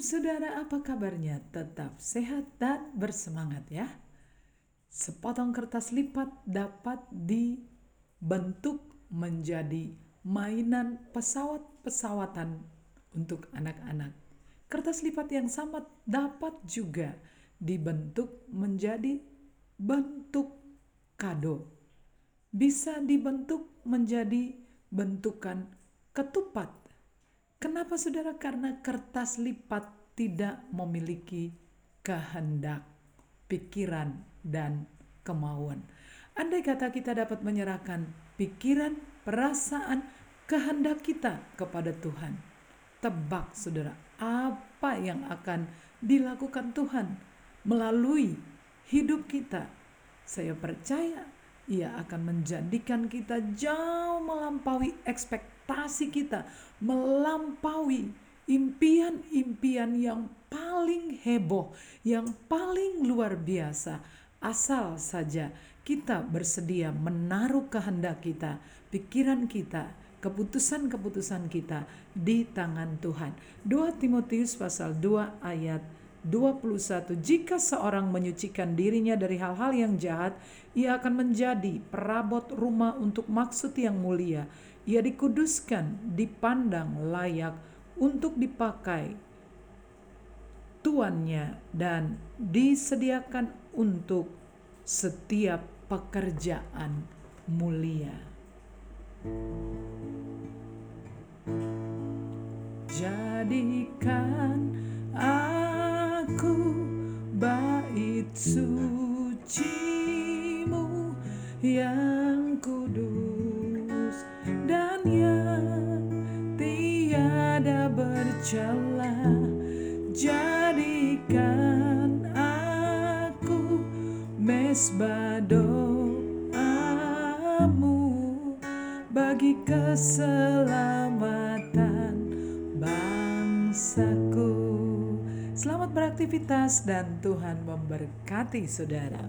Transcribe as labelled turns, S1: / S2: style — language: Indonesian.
S1: saudara, apa kabarnya? Tetap sehat dan bersemangat ya. Sepotong kertas lipat dapat dibentuk menjadi mainan pesawat-pesawatan untuk anak-anak. Kertas lipat yang sama dapat juga dibentuk menjadi bentuk kado. Bisa dibentuk menjadi bentukan ketupat Kenapa saudara? Karena kertas lipat tidak memiliki kehendak, pikiran, dan kemauan. Andai kata kita dapat menyerahkan pikiran, perasaan, kehendak kita kepada Tuhan. Tebak saudara, apa yang akan dilakukan Tuhan melalui hidup kita. Saya percaya ia akan menjadikan kita jauh melampaui ekspektasi kita, melampaui impian-impian yang paling heboh, yang paling luar biasa. Asal saja kita bersedia menaruh kehendak kita, pikiran kita, keputusan-keputusan kita di tangan Tuhan. 2 Timotius pasal 2 ayat 21 Jika seorang menyucikan dirinya dari hal-hal yang jahat ia akan menjadi perabot rumah untuk maksud yang mulia. Ia dikuduskan dipandang layak untuk dipakai tuannya dan disediakan untuk setiap pekerjaan mulia. Jadikan sucimu yang kudus dan yang tiada bercela. Jadikan aku mesbah doamu bagi keselamatan Selamat beraktivitas dan Tuhan memberkati saudara.